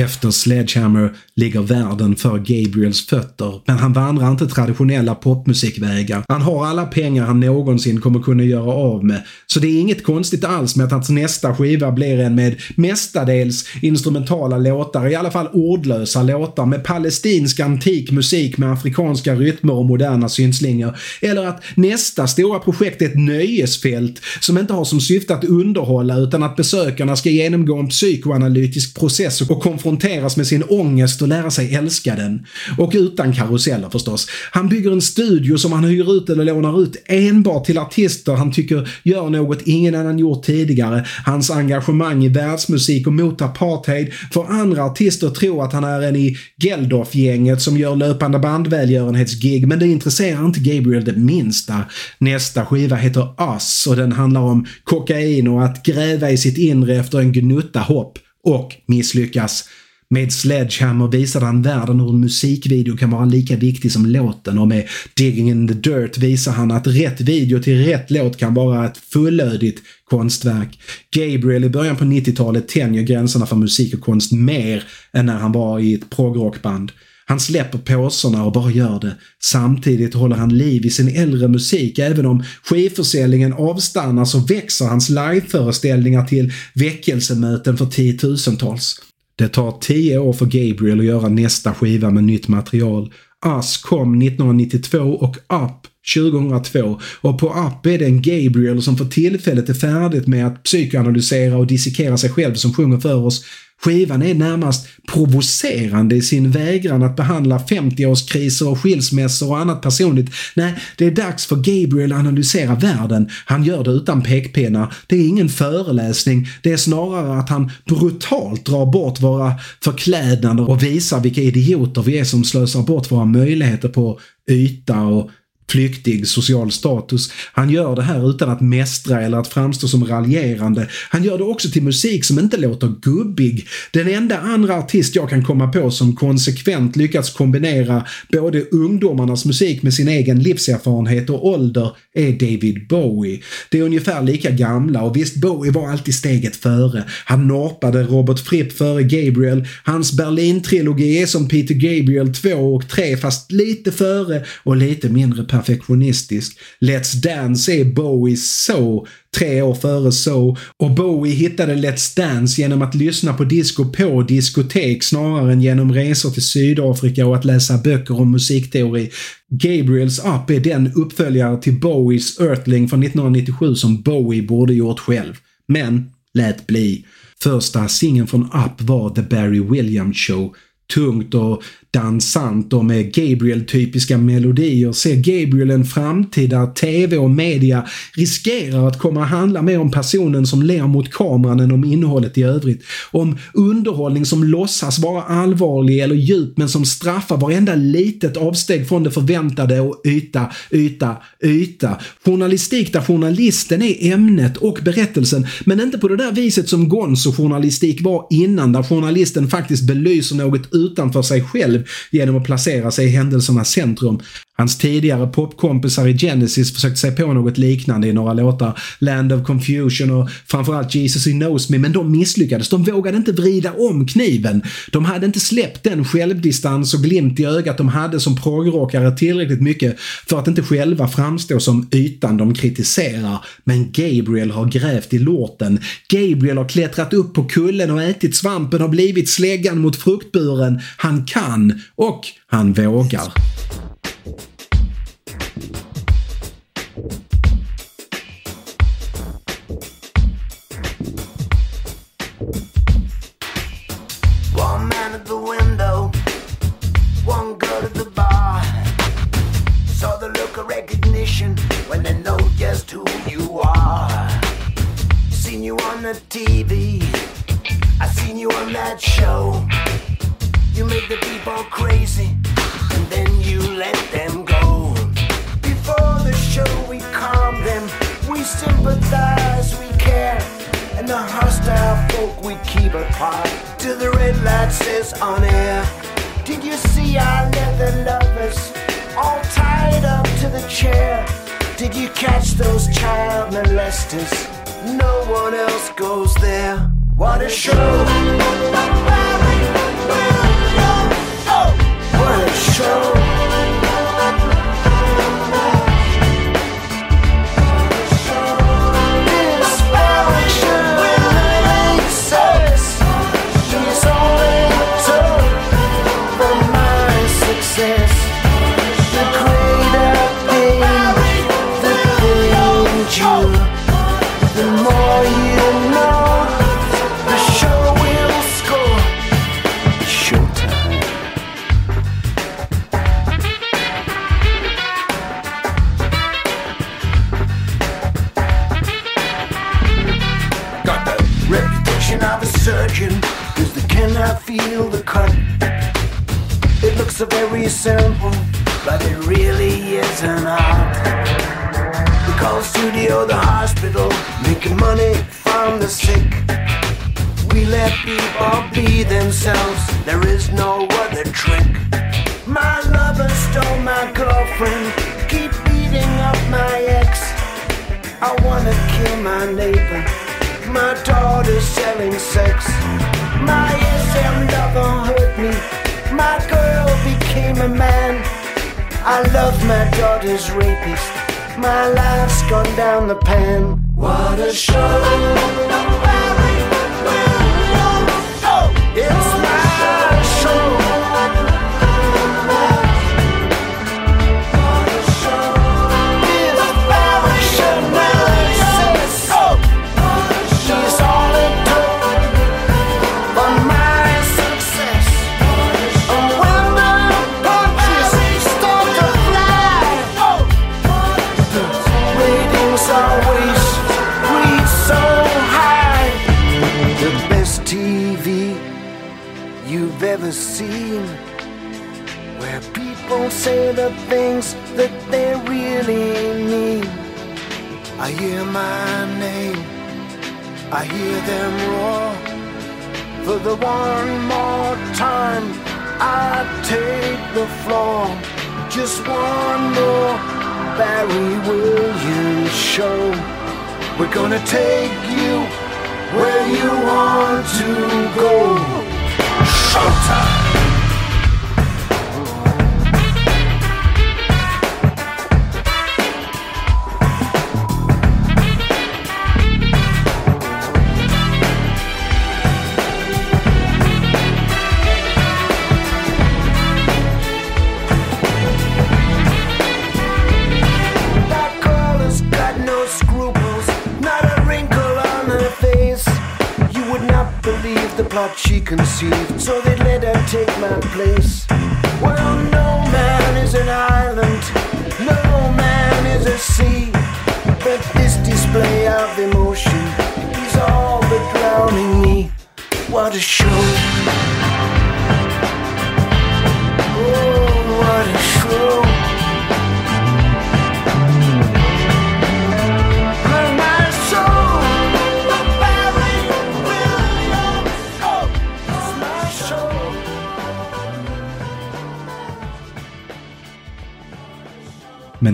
Efter Sledgehammer ligger världen för Gabriels fötter, men han vandrar inte traditionella popmusikvägar. Han har alla pengar han någonsin kommer kunna göra av med, så det är inget konstigt alls med att hans nästa skiva blir en med mestadels instrumentala låtar, i alla fall ordlösa låtar med palestinsk antik musik med afrikanska rytmer och moderna synslingor. Eller att nästa stora projekt är ett nöjesfält som inte har som syfte att underhålla utan att besökarna ska genomgå en psykoanalytisk process och konfronteras med sin ångest och lära sig älska den. Och utan karuseller förstås. Han bygger en studio som han hyr ut eller lånar ut enbart till artister han tycker gör något ingen annan gjort tidigare. Hans engagemang i världsmusik och mot apartheid får andra artister tro att han är en i Geldof-gänget som gör löpande bandvälgörenhetsgig men det intresserar inte Gabriel det minsta. Nästa skiva heter Us och den handlar om kokain och att gräva i sitt inre efter en gnutta hopp och misslyckas. Med Sledgehammer visade han världen hur en musikvideo kan vara lika viktig som låten och med Digging in the Dirt visar han att rätt video till rätt låt kan vara ett fullödigt konstverk. Gabriel i början på 90-talet tänjer gränserna för musik och konst mer än när han var i ett progrockband. Han släpper påsarna och bara gör det. Samtidigt håller han liv i sin äldre musik. Även om skivförsäljningen avstannar så växer hans liveföreställningar till väckelsemöten för tiotusentals. Det tar tio år för Gabriel att göra nästa skiva med nytt material. Us kom 1992 och Up 2002 och på Up är det en Gabriel som för tillfället är färdigt med att psykoanalysera och dissekera sig själv som sjunger för oss. Skivan är närmast provocerande i sin vägran att behandla 50-årskriser och skilsmässor och annat personligt. Nej, det är dags för Gabriel att analysera världen. Han gör det utan pekpinnar. Det är ingen föreläsning. Det är snarare att han brutalt drar bort våra förklädnader och visar vilka idioter vi är som slösar bort våra möjligheter på yta och flyktig social status. Han gör det här utan att mästra eller att framstå som raljerande. Han gör det också till musik som inte låter gubbig. Den enda andra artist jag kan komma på som konsekvent lyckats kombinera både ungdomarnas musik med sin egen livserfarenhet och ålder är David Bowie. Det är ungefär lika gamla och visst, Bowie var alltid steget före. Han norpade Robert Fripp före Gabriel. Hans Berlin-trilogi är som Peter Gabriel 2 och 3 fast lite före och lite mindre perfektionistisk. Let's Dance är Bowies så tre år före så och Bowie hittade Let's Dance genom att lyssna på disco på diskotek snarare än genom resor till Sydafrika och att läsa böcker om musikteori. Gabriels Up är den uppföljare till Bowies Earthling från 1997 som Bowie borde gjort själv. Men lät bli. Första singeln från Up var The Barry Williams Show tungt och dansant och med Gabriel-typiska melodier ser Gabriel en framtid där TV och media riskerar att komma att handla mer om personen som ler mot kameran än om innehållet i övrigt. Om underhållning som låtsas vara allvarlig eller djup men som straffar varenda litet avsteg från det förväntade och yta, yta, yta. Journalistik där journalisten är ämnet och berättelsen men inte på det där viset som Gonzo-journalistik var innan där journalisten faktiskt belyser något utanför sig själv genom att placera sig i händelsernas centrum. Hans tidigare popkompisar i Genesis försökte sig på något liknande i några låtar, Land of Confusion och framförallt Jesus He Knows Me, men de misslyckades. De vågade inte vrida om kniven. De hade inte släppt den självdistans och glimt i ögat de hade som progrockare tillräckligt mycket för att inte själva framstå som ytan de kritiserar. Men Gabriel har grävt i låten. Gabriel har klättrat upp på kullen och ätit svampen och blivit släggan mot fruktburen. Han kan och han vågar. TV, I seen you on that show. You make the people crazy, and then you let them go. Before the show, we calm them, we sympathize, we care. And the hostile folk we keep apart till the red light says on air. Did you see our leather lovers all tied up to the chair? Did you catch those child molesters? No one else goes there. What a show! What a show! feel the cut. It looks so very simple, but it really isn't art. We call studio the hospital, making money from the sick. We let people be themselves, there is no other trick. My lover stole my girlfriend, keep beating up my ex. I wanna kill my neighbor, my daughter's selling sex. My SM lover hurt me, my girl became a man. I love my daughter's rapist, my life's gone down the pan. What a show! Oh, it's where people say the things that they really mean. I hear my name, I hear them roar. For the one more time, I take the floor. Just one more Barry Williams show. We're gonna take you where you want to go. Showtime! can see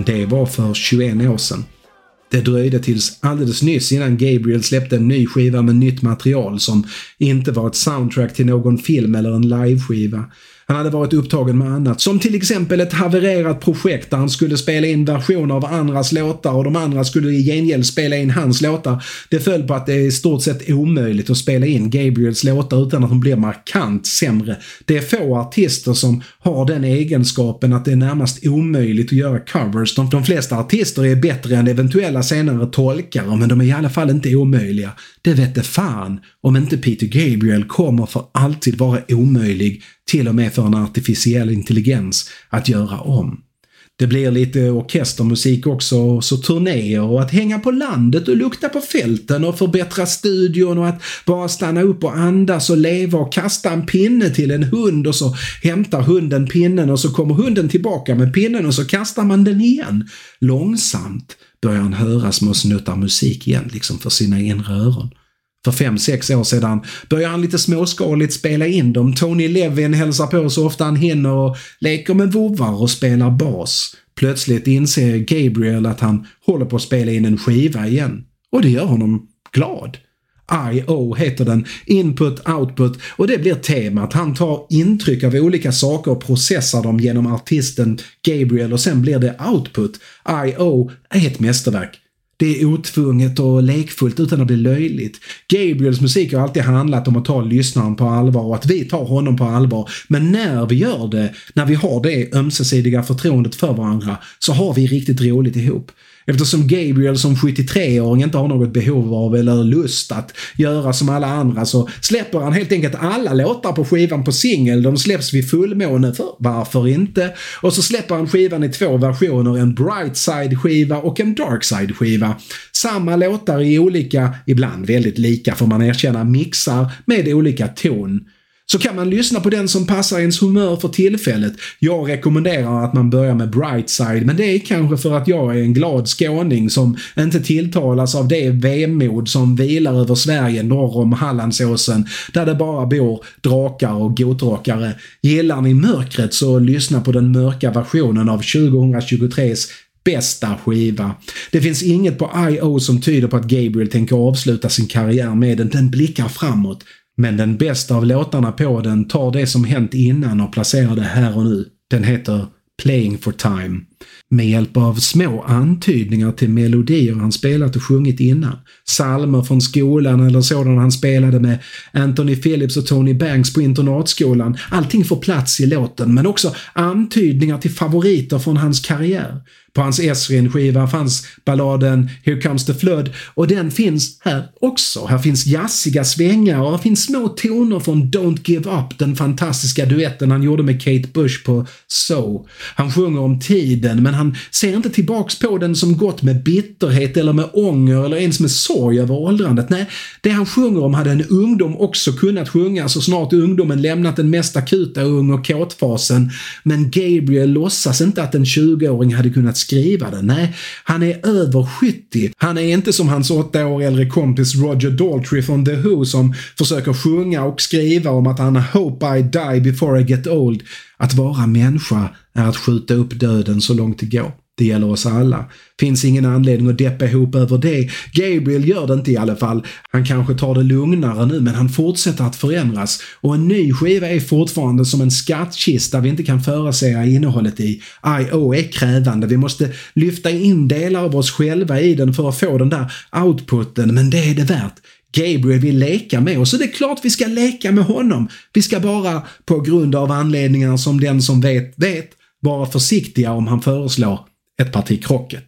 det var för 21 år sedan. Det dröjde tills alldeles nyss innan Gabriel släppte en ny skiva med nytt material som inte var ett soundtrack till någon film eller en liveskiva. Han hade varit upptagen med annat, som till exempel ett havererat projekt där han skulle spela in versioner av andras låtar och de andra skulle i gengäld spela in hans låtar. Det föll på att det är i stort sett omöjligt att spela in Gabriels låtar utan att de blir markant sämre. Det är få artister som har den egenskapen att det är närmast omöjligt att göra covers. De, de flesta artister är bättre än eventuella senare tolkare, men de är i alla fall inte omöjliga. Det vette fan om inte Peter Gabriel kommer för alltid vara omöjlig, till och med för en artificiell intelligens, att göra om. Det blir lite orkestermusik också, så turnéer och att hänga på landet och lukta på fälten och förbättra studion och att bara stanna upp och andas och leva och kasta en pinne till en hund och så hämtar hunden pinnen och så kommer hunden tillbaka med pinnen och så kastar man den igen. Långsamt börjar han höra små snuttar musik igen, liksom för sina inre öron. För fem, sex år sedan börjar han lite småskaligt spela in dem. Tony Levin hälsar på så ofta han hinner och leker med vovvar och spelar bas. Plötsligt inser Gabriel att han håller på att spela in en skiva igen. Och det gör honom glad. I.O. heter den, Input Output och det blir temat. Han tar intryck av olika saker och processar dem genom artisten Gabriel och sen blir det output. I.O. är ett mästerverk. Det är otvunget och lekfullt utan att bli löjligt. Gabriels musik har alltid handlat om att ta lyssnaren på allvar och att vi tar honom på allvar. Men när vi gör det, när vi har det ömsesidiga förtroendet för varandra, så har vi riktigt roligt ihop. Eftersom Gabriel som 73-åring inte har något behov av eller lust att göra som alla andra så släpper han helt enkelt alla låtar på skivan på singel. De släpps vid fullmåne, för varför inte? Och så släpper han skivan i två versioner, en Brightside-skiva och en Darkside-skiva. Samma låtar i olika, ibland väldigt lika får man erkänna, mixar med olika ton så kan man lyssna på den som passar ens humör för tillfället. Jag rekommenderar att man börjar med Brightside, men det är kanske för att jag är en glad skåning som inte tilltalas av det vemod som vilar över Sverige norr om Hallandsåsen, där det bara bor drakar och gotrockare. Gillar ni mörkret så lyssna på den mörka versionen av 2023s bästa skiva. Det finns inget på I.O. som tyder på att Gabriel tänker avsluta sin karriär med den. Den blickar framåt. Men den bästa av låtarna på den tar det som hänt innan och placerar det här och nu. Den heter Playing for Time. Med hjälp av små antydningar till melodier han spelat och sjungit innan. Salmer från skolan eller sådana han spelade med Anthony Phillips och Tony Banks på internatskolan. Allting får plats i låten men också antydningar till favoriter från hans karriär. På hans Esrin-skiva fanns balladen “Here comes the flood” och den finns här också. Här finns jazziga svängar och här finns små toner från “Don't give up”, den fantastiska duetten han gjorde med Kate Bush på “So”. Han sjunger om tiden men han ser inte tillbaks på den som gått med bitterhet eller med ånger eller ens med sorg över åldrandet. Nej, det han sjunger om hade en ungdom också kunnat sjunga så snart ungdomen lämnat den mest akuta ung och kåtfasen. Men Gabriel låtsas inte att en 20-åring hade kunnat skriva den. Nej, han är över 70. Han är inte som hans åtta år äldre kompis Roger Daltrey från The Who som försöker sjunga och skriva om att han “Hope I die before I get old”. Att vara människa är att skjuta upp döden så långt det går. Det gäller oss alla. Finns ingen anledning att deppa ihop över det. Gabriel gör det inte i alla fall. Han kanske tar det lugnare nu men han fortsätter att förändras. Och en ny skiva är fortfarande som en skattkista vi inte kan förutsäga innehållet i. I.O. är krävande. Vi måste lyfta in delar av oss själva i den för att få den där outputen, men det är det värt. Gabriel vill leka med oss, så det är klart vi ska leka med honom. Vi ska bara, på grund av anledningar som den som vet, vet, vara försiktiga om han föreslår ett parti krocket.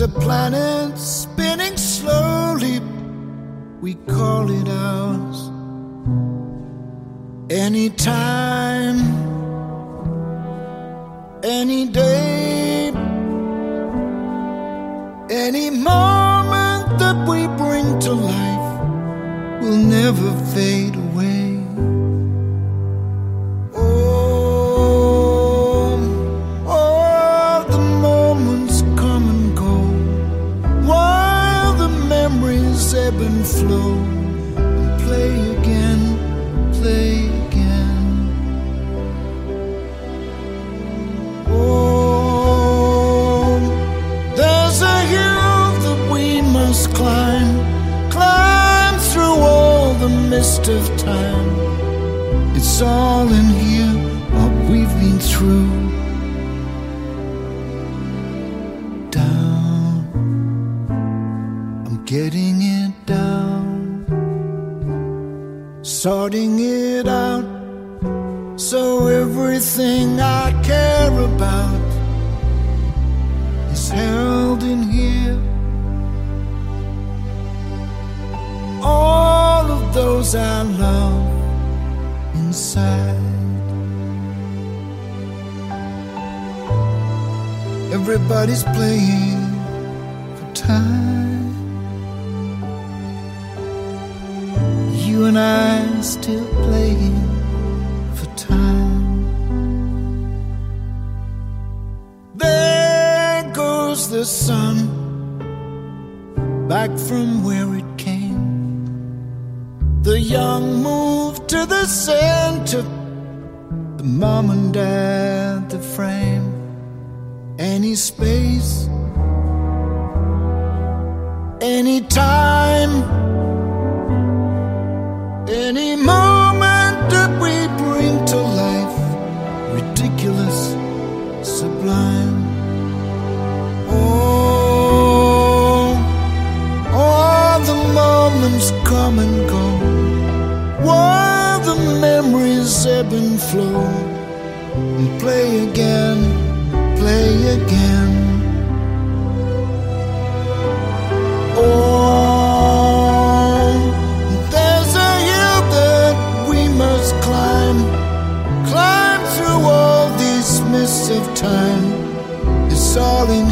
A planet the mist of time. It's all in here, what we've been through. Down, I'm getting it down, sorting it out. So everything I care about is held in here. Those I love inside. Everybody's playing for time. You and I still playing for time. There goes the sun back from where it came. The young move to the center, the mom and dad, the frame, any space, any time, any moment ebb and flow and play again, play again. Oh, there's a hill that we must climb, climb through all this mist of time. It's all in